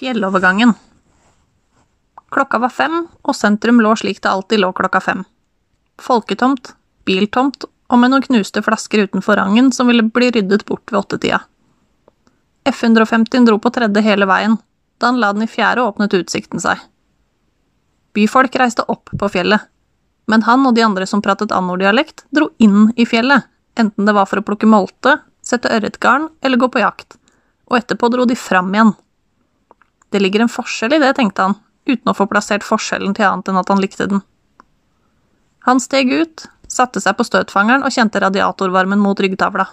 Fjellovergangen. Klokka var fem, og sentrum lå slik det alltid lå klokka fem. Folketomt, biltomt og med noen knuste flasker utenfor rangen som ville bli ryddet bort ved åttetida. F-150 dro på tredje hele veien. Da han la den i fjerde, åpnet utsikten seg. Byfolk reiste opp på fjellet, men han og de andre som pratet anordialekt dro inn i fjellet, enten det var for å plukke molte, sette ørretgarn eller gå på jakt, og etterpå dro de fram igjen. Det ligger en forskjell i det, tenkte han, uten å få plassert forskjellen til annet enn at han likte den. Han steg ut, satte seg på støtfangeren og kjente radiatorvarmen mot ryggtavla.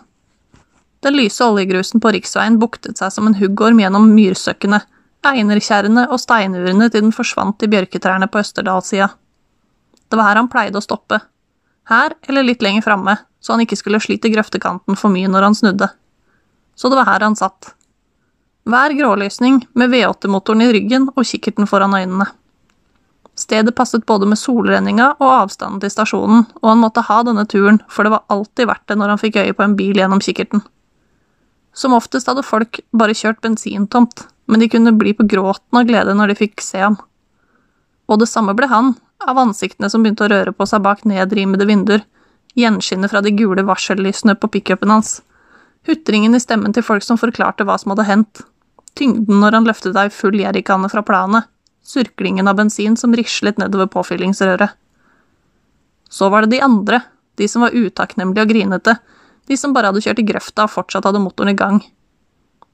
Den lyse oljegrusen på riksveien buktet seg som en huggorm gjennom myrsøkkene, einerkjerrene og steinurene til den forsvant i bjørketrærne på Østerdalssida. Det var her han pleide å stoppe. Her eller litt lenger framme, så han ikke skulle slite grøftekanten for mye når han snudde. Så det var her han satt. Hver grålysning med V8-motoren i ryggen og kikkerten foran øynene. Stedet passet både med solrenninga og avstanden til stasjonen, og han måtte ha denne turen, for det var alltid verdt det når han fikk øye på en bil gjennom kikkerten. Som oftest hadde folk bare kjørt bensintomt, men de kunne bli på gråten av glede når de fikk se ham. Og det samme ble han, av ansiktene som begynte å røre på seg bak nedrimede vinduer, gjenskinnet fra de gule varsellysene på pickupen hans, hutringen i stemmen til folk som forklarte hva som hadde hendt, tyngden når han løftet ei full jerrykanne fra planet, surklingen av bensin som rislet nedover påfyllingsrøret. Så var det de andre, de som var utakknemlige og grinete, de som bare hadde kjørt i grøfta og fortsatt hadde motoren i gang.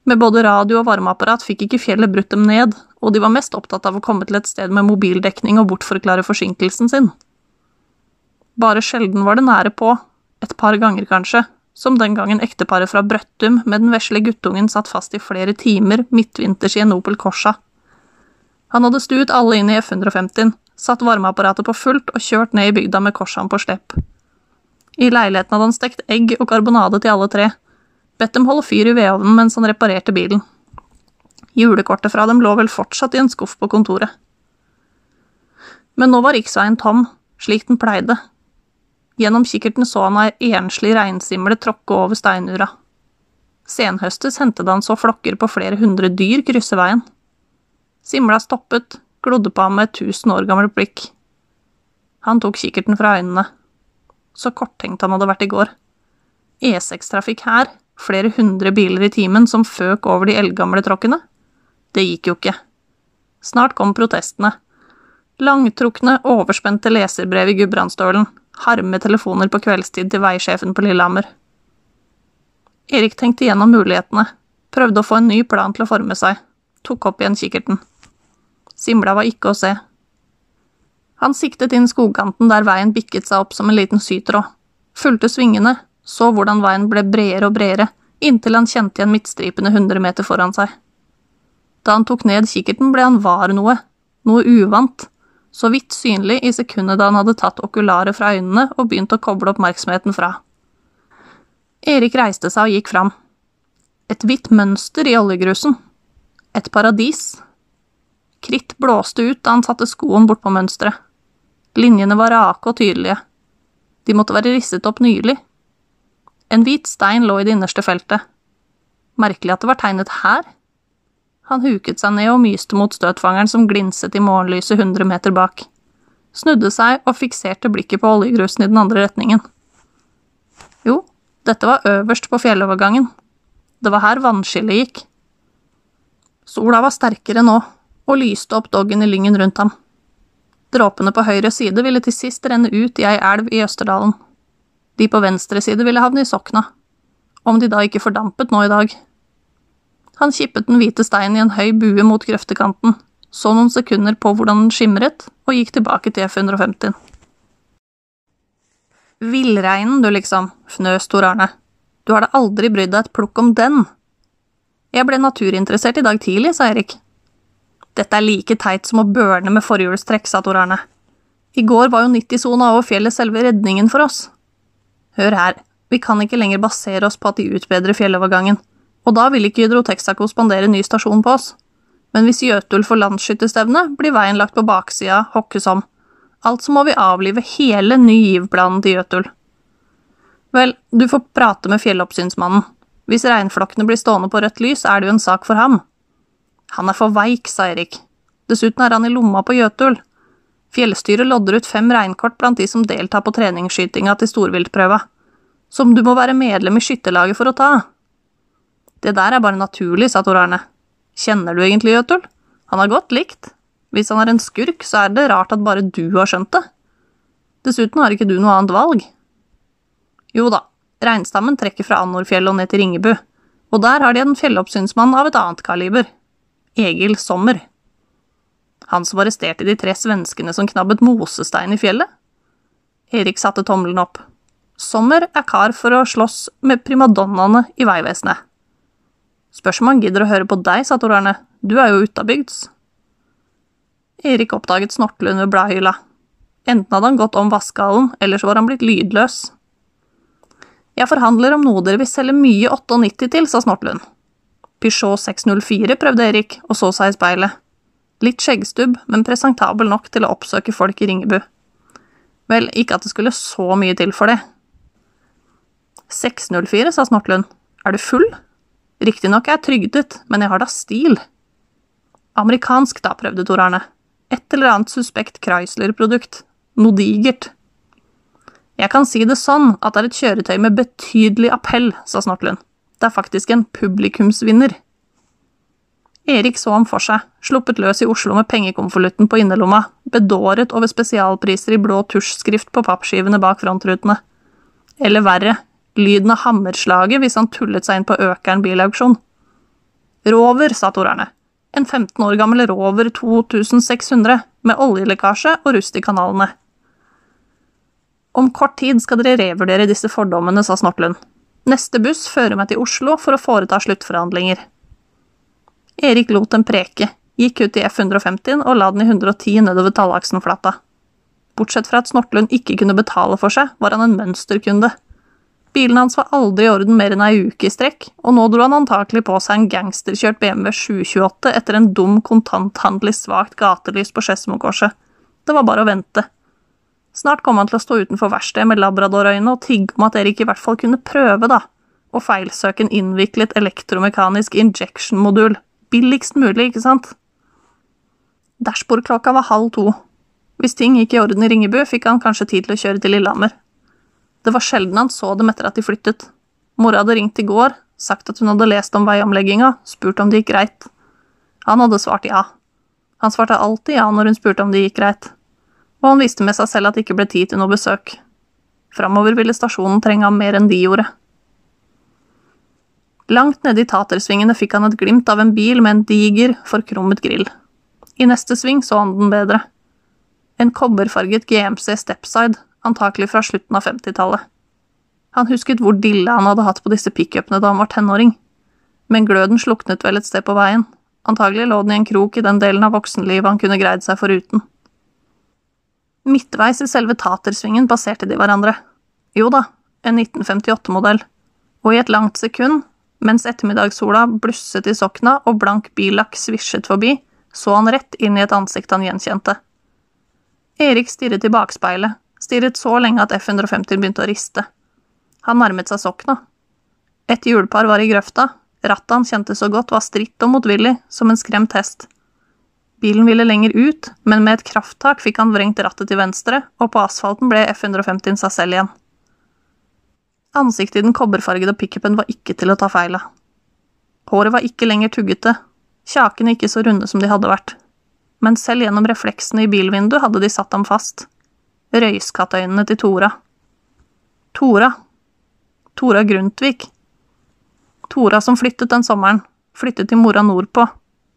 Med både radio og varmeapparat fikk ikke fjellet brutt dem ned, og de var mest opptatt av å komme til et sted med mobildekning og bortforklare forsinkelsen sin. Bare sjelden var det nære på, et par ganger kanskje, som den gangen ekteparet fra Brøttum med den vesle guttungen satt fast i flere timer midtvinters i en Opel Corsa. Han hadde stuet alle inn i F-150-en, satt varmeapparatet på fullt og kjørt ned i bygda med Corsaen på slepp. I leiligheten hadde han stekt egg og karbonade til alle tre, bedt dem holde fyr i vedovnen mens han reparerte bilen. Julekortet fra dem lå vel fortsatt i en skuff på kontoret. Men nå var riksveien tom, slik den pleide. Gjennom kikkerten så han ei enslig reinsimle tråkke over steinura. Senhøstes hendte det han så flokker på flere hundre dyr krysse veien. Simla stoppet, glodde på ham med et tusen år gammelt blikk. Han tok kikkerten fra øynene. Så korttenkt han hadde vært i går. E6-trafikk her, flere hundre biler i timen som føk over de eldgamle tråkkene? Det gikk jo ikke. Snart kom protestene. Langtrukne, overspente leserbrev i Gudbrandsdølen, harme telefoner på kveldstid til veisjefen på Lillehammer. Erik tenkte gjennom mulighetene, prøvde å få en ny plan til å forme seg, tok opp igjen kikkerten. Simla var ikke å se. Han siktet inn skogkanten der veien bikket seg opp som en liten sytråd, fulgte svingene, så hvordan veien ble bredere og bredere, inntil han kjente igjen midtstripene hundre meter foran seg. Da han tok ned kikkerten, ble han var noe, noe uvant, så vidt synlig i sekundet da han hadde tatt okularet fra øynene og begynt å koble oppmerksomheten fra. Erik reiste seg og gikk fram. Et hvitt mønster i oljegrusen. Et paradis, Kritt blåste ut da han satte skoen bortpå mønsteret. Linjene var rake og tydelige. De måtte være risset opp nylig. En hvit stein lå i det innerste feltet. Merkelig at det var tegnet her. Han huket seg ned og myste mot støtfangeren som glinset i morgenlyset hundre meter bak. Snudde seg og fikserte blikket på oljegrusen i den andre retningen. Jo, dette var øverst på fjellovergangen. Det var her vannskillet gikk. Sola var sterkere nå, og lyste opp doggen i lyngen rundt ham. Dråpene på høyre side ville til sist renne ut i ei elv i Østerdalen. De på venstre side ville havne i Sokna, om de da ikke fordampet nå i dag. Han kippet den hvite steinen i en høy bue mot grøftekanten, så noen sekunder på hvordan den skimret, og gikk tilbake til F-150. Villreinen, du liksom, fnøs Tor Arne. Du har da aldri brydd deg et plukk om den. Jeg ble naturinteressert i dag tidlig, sa Erik. Dette er like teit som å børne med forhjulstrekk, sa Tor Arne. I går var jo 90-sona over fjellet selve redningen for oss. Hør her, vi kan ikke lenger basere oss på at de utbedrer fjellovergangen, og da vil ikke Hydro Texaco spandere ny stasjon på oss. Men hvis Jøtul får landsskytterstevne, blir veien lagt på baksida, hokkes om. Altså må vi avlive hele Ny Giv-planen til Jøtul. Vel, du får prate med fjelloppsynsmannen. Hvis reinflokkene blir stående på rødt lys, er det jo en sak for ham. Han er for veik, sa Erik. Dessuten er han i lomma på Jøtul. Fjellstyret lodder ut fem reinkort blant de som deltar på treningsskytinga til storviltprøva, som du må være medlem i skytterlaget for å ta. Det der er bare naturlig, sa Tor Arne. Kjenner du egentlig Jøtul? Han er godt likt. Hvis han er en skurk, så er det rart at bare du har skjønt det. Dessuten har ikke du noe annet valg. Jo da, reinstammen trekker fra Andorfjellet og ned til Ringebu, og der har de en fjelloppsynsmann av et annet kaliber. Egil Sommer. Han som arresterte de tre svenskene som knabbet mosestein i fjellet? Erik satte tommelen opp. Sommer er kar for å slåss med primadonnaene i Vegvesenet. Spørs om han gidder å høre på deg, sa Tor Arne, du er jo utabygds. Erik oppdaget Snortlund ved bladhylla. Enten hadde han gått om vaskehallen, eller så var han blitt lydløs. Jeg forhandler om noe dere vil selge mye 98 til, sa Snortlund. Peugeot 604, prøvde Erik, og så seg i speilet. Litt skjeggstubb, men presentabel nok til å oppsøke folk i Ringebu. Vel, ikke at det skulle så mye til for det. 604, sa Snortlund. Er du full? Riktignok er jeg trygdet, men jeg har da stil. Amerikansk, da, prøvde Tor Arne. Et eller annet suspekt Chrysler-produkt. Noe digert. Jeg kan si det sånn at det er et kjøretøy med betydelig appell, sa Snortlund. Det er faktisk en publikumsvinner. Erik så ham for seg, sluppet løs i Oslo med pengekonvolutten på innerlomma, bedåret over spesialpriser i blå tusjskrift på pappskivene bak frontrutene. Eller verre, lyden av hammerslaget hvis han tullet seg inn på Økeren bilauksjon. Rover, sa torerne. En 15 år gammel Rover 2600, med oljelekkasje og rust i kanalene. Om kort tid skal dere revurdere disse fordommene, sa Snortlund. Neste buss fører meg til Oslo for å foreta sluttforhandlinger. Erik lot dem preke, gikk ut i F150 og la den i 110 nedover Tallaksenflata. Bortsett fra at Snortlund ikke kunne betale for seg, var han en mønsterkunde. Bilen hans var aldri i orden mer enn ei uke i strekk, og nå dro han antakelig på seg en gangsterkjørt BMW 728 etter en dum kontanthandel i svakt gatelys på Skedsmokorset. Det var bare å vente. Snart kom han til å stå utenfor verkstedet med labradorøyne og tigge om at Erik i hvert fall kunne prøve, da, og feilsøke en innviklet elektromekanisk injection-modul. Billigst mulig, ikke sant? Dashbordklokka var halv to. Hvis ting gikk i orden i Ringebu, fikk han kanskje tid til å kjøre til Lillehammer. Det var sjelden han så dem etter at de flyttet. Mora hadde ringt i går, sagt at hun hadde lest om veiomlegginga, spurt om det gikk greit. Han hadde svart ja. Han svarte alltid ja når hun spurte om det gikk greit og han visste med seg selv at det ikke ble tid til noe besøk. Framover ville stasjonen trenge ham mer enn de gjorde. Langt nede i tatersvingene fikk han et glimt av en bil med en diger, forkrummet grill. I neste sving så han den bedre. En kobberfarget GMC Stepside, antakelig fra slutten av 50-tallet. Han husket hvor dille han hadde hatt på disse pickupene da han var tenåring, men gløden sluknet vel et sted på veien, antagelig lå den i en krok i den delen av voksenlivet han kunne greid seg foruten. Midtveis i selve tatersvingen passerte de hverandre. Jo da, en 1958-modell. Og i et langt sekund, mens ettermiddagssola blusset i sokna og blank billakk svisjet forbi, så han rett inn i et ansikt han gjenkjente. Erik stirret i bakspeilet, stirret så lenge at F-150 begynte å riste. Han nærmet seg sokna. Et hjulpar var i grøfta, rattet han kjente så godt var stritt og motvillig, som en skremt hest. Bilen ville lenger ut, men med et krafttak fikk han vrengt rattet til venstre, og på asfalten ble F-150 seg selv igjen. Ansiktet i den kobberfargede pickupen var ikke til å ta feil av. Håret var ikke lenger tuggete, kjakene ikke så runde som de hadde vært, men selv gjennom refleksene i bilvinduet hadde de satt ham fast. Røyskattøynene til Tora. Tora. Tora Grundtvig. Tora som flyttet den sommeren, flyttet til mora nordpå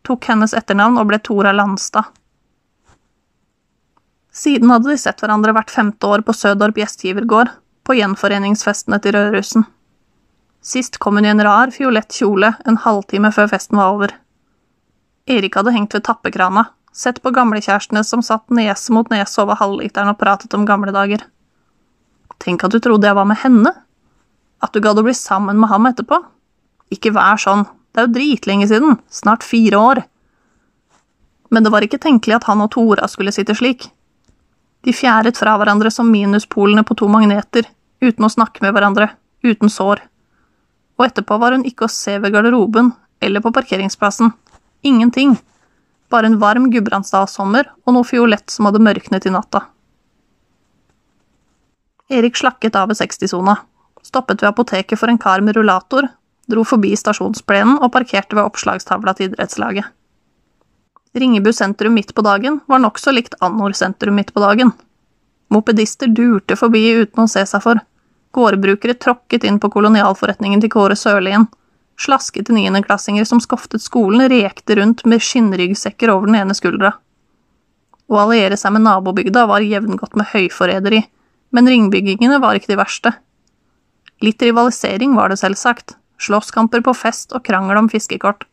tok hennes etternavn og ble Tora Landstad. Siden hadde de sett hverandre hvert femte år på Sødorp gjestgivergård, på gjenforeningsfestene til Rødrussen. Sist kom hun i en rar, fiolett kjole en halvtime før festen var over. Erik hadde hengt ved tappekrana, sett på gamlekjærestene som satt nese mot nese over halvliteren og pratet om gamle dager. Tenk at du trodde jeg var med henne? At du gadd å bli sammen med ham etterpå? Ikke vær sånn, det er jo dritlenge siden, snart fire år. Men det var ikke tenkelig at han og Tora skulle sitte slik. De fjæret fra hverandre som minuspolene på to magneter, uten å snakke med hverandre, uten sår. Og etterpå var hun ikke å se ved garderoben eller på parkeringsplassen, Ingenting. Bare en varm Gudbrandsdalssommer og noe fiolett som hadde mørknet i natta. Erik slakket av ved 60-sona, stoppet ved apoteket for en kar med rullator, dro forbi stasjonsplenen og parkerte ved oppslagstavla til idrettslaget. Ringebu sentrum midt på dagen var nokså likt Annor sentrum midt på dagen. Mopedister durte forbi uten å se seg for. Gårdbrukere tråkket inn på kolonialforretningen til Kåre Sørlien. Slaskete niendeklassinger som skoftet skolen, rekte rundt med skinnryggsekker over den ene skuldra. Å alliere seg med nabobygda var jevngodt med høyforræderi, men ringbyggingene var ikke de verste. Litt rivalisering var det selvsagt, slåsskamper på fest og krangel om fiskekort,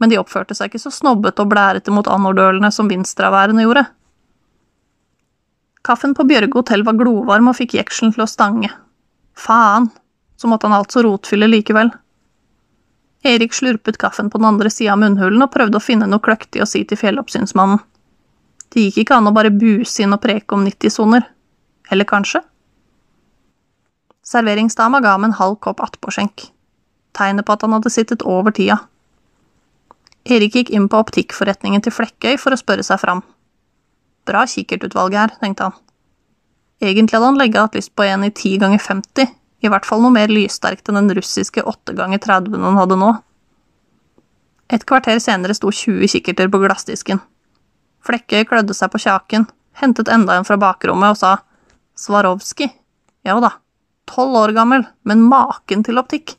men de oppførte seg ikke så snobbete og blærete mot anordølene som vinstraværene gjorde. Kaffen på Bjørge hotell var glovarm og fikk jekselen til å stange. Faen, så måtte han altså rotfylle likevel. Erik slurpet kaffen på den andre sida av munnhulen og prøvde å finne noe kløktig å si til fjelloppsynsmannen. Det gikk ikke an å bare buse inn og preke om 90-soner. Eller kanskje? Serveringsdama ga ham en halv kopp attpåskjenk. Tegnet på at han hadde sittet over tida. Erik gikk inn på optikkforretningen til Flekkøy for å spørre seg fram. Bra kikkertutvalg her, tenkte han. Egentlig hadde han legget hatt lyst på en i 10 ganger 50, i hvert fall noe mer lyssterkt enn den russiske 8 ganger 30 han hadde nå. Et kvarter senere sto 20 kikkerter på glassdisken. Flekkøy klødde seg på kjaken, hentet enda en fra bakrommet og sa Swarovski. Ja da, tolv år gammel, men maken til optikk.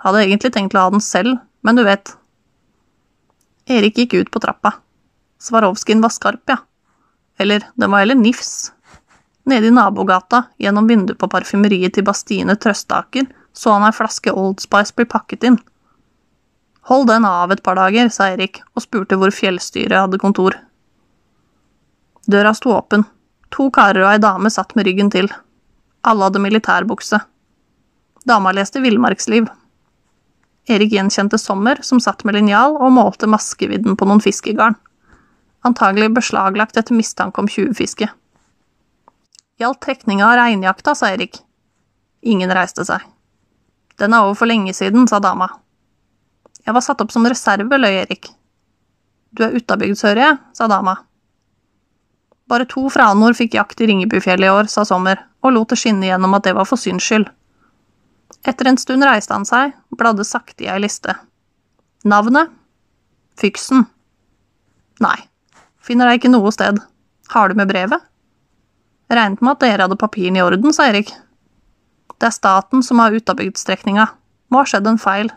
Hadde egentlig tenkt å ha den selv, men du vet. Erik gikk ut på trappa. Svarovskin var skarp, ja. Eller, den var heller nifs. Nede i nabogata, gjennom vinduet på parfymeriet til Bastine Trøstaker, så han ei flaske Old Spice bli pakket inn. Hold den av et par dager, sa Erik og spurte hvor fjellstyret hadde kontor. Døra sto åpen. To karer og ei dame satt med ryggen til. Alle hadde militærbukse. Dama leste villmarksliv. Erik gjenkjente Sommer, som satt med linjal og målte maskevidden på noen fiskegarn. Antagelig beslaglagt etter mistanke om tjuvfiske. Gjaldt trekninga av reinjakta, sa Erik. Ingen reiste seg. Den er over for lenge siden, sa dama. Jeg var satt opp som reserve, løy Erik. Du er utabygd, hører jeg, sa dama. Bare to fra Anor fikk jakt i Ringebufjellet i år, sa Sommer, og lot det skinne gjennom at det var for syns skyld. Etter en stund reiste han seg, bladde sakte i ei liste. Navnet? Fyksen. Nei, finner deg ikke noe sted. Har du med brevet? Regnet med at dere hadde papirene i orden, sa Erik. Det er staten som har utabygdstrekninga. Må ha skjedd en feil.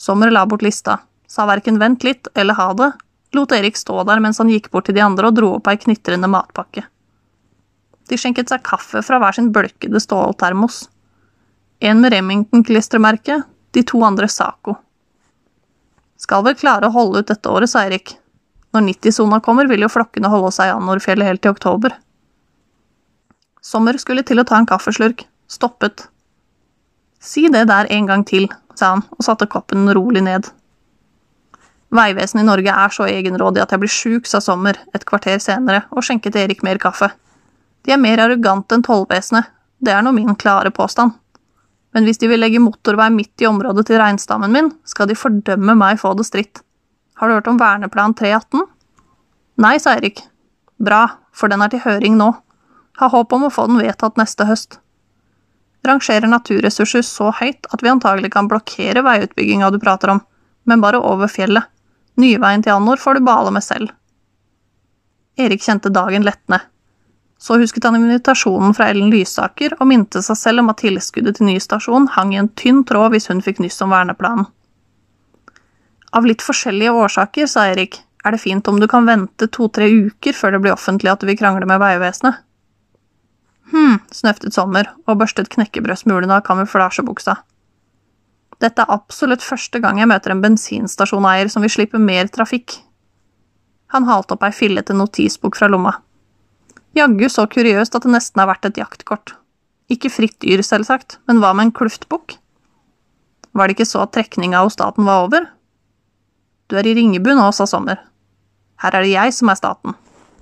Sommer la bort lista, sa verken vent litt eller ha det, lot Erik stå der mens han gikk bort til de andre og dro opp ei knitrende matpakke. De skjenket seg kaffe fra hver sin bølkede ståltermos. En med Remington-klistremerke, de to andre Saco. Skal vel klare å holde ut dette året, sa Erik. Når 90-sona kommer, vil jo flokkene holde seg i Annorfjellet helt til oktober. Sommer skulle til å ta en kaffeslurk, stoppet. Si det der en gang til, sa han og satte koppen rolig ned. Vegvesenet i Norge er så egenrådig at jeg blir sjuk, sa Sommer et kvarter senere og skjenket Erik mer kaffe. De er mer arrogante enn tollvesenet, det er nå min klare påstand. Men hvis de vil legge motorvei midt i området til reinstammen min, skal de fordømme meg få det stritt. Har du hørt om Verneplan 318? Nei, sa Erik. Bra, for den er til høring nå. Har håp om å få den vedtatt neste høst. Rangerer naturressurser så høyt at vi antagelig kan blokkere veiutbygginga du prater om, men bare over fjellet. Nyveien til Annor får du bale med selv. Erik kjente dagen lettende. Så husket han invitasjonen fra Ellen Lysaker og minte seg selv om at tilskuddet til ny stasjon hang i en tynn tråd hvis hun fikk nyss om verneplanen. Av litt forskjellige årsaker, sa Erik, er det fint om du kan vente to–tre uker før det blir offentlig at du vil krangle med Vegvesenet. Hm, snøftet Sommer og børstet knekkebrødsmulene av kamuflasjebuksa. Dette er absolutt første gang jeg møter en bensinstasjoneier som vil slippe mer trafikk. Han halte opp ei fillete notisbok fra lomma. Jaggu så kuriøst at det nesten er verdt et jaktkort. Ikke fritt dyr, selvsagt, men hva med en kluftbukk? Var det ikke så at trekninga hos staten var over? Du er i Ringebu nå, sa Sommer. Her er det jeg som er staten.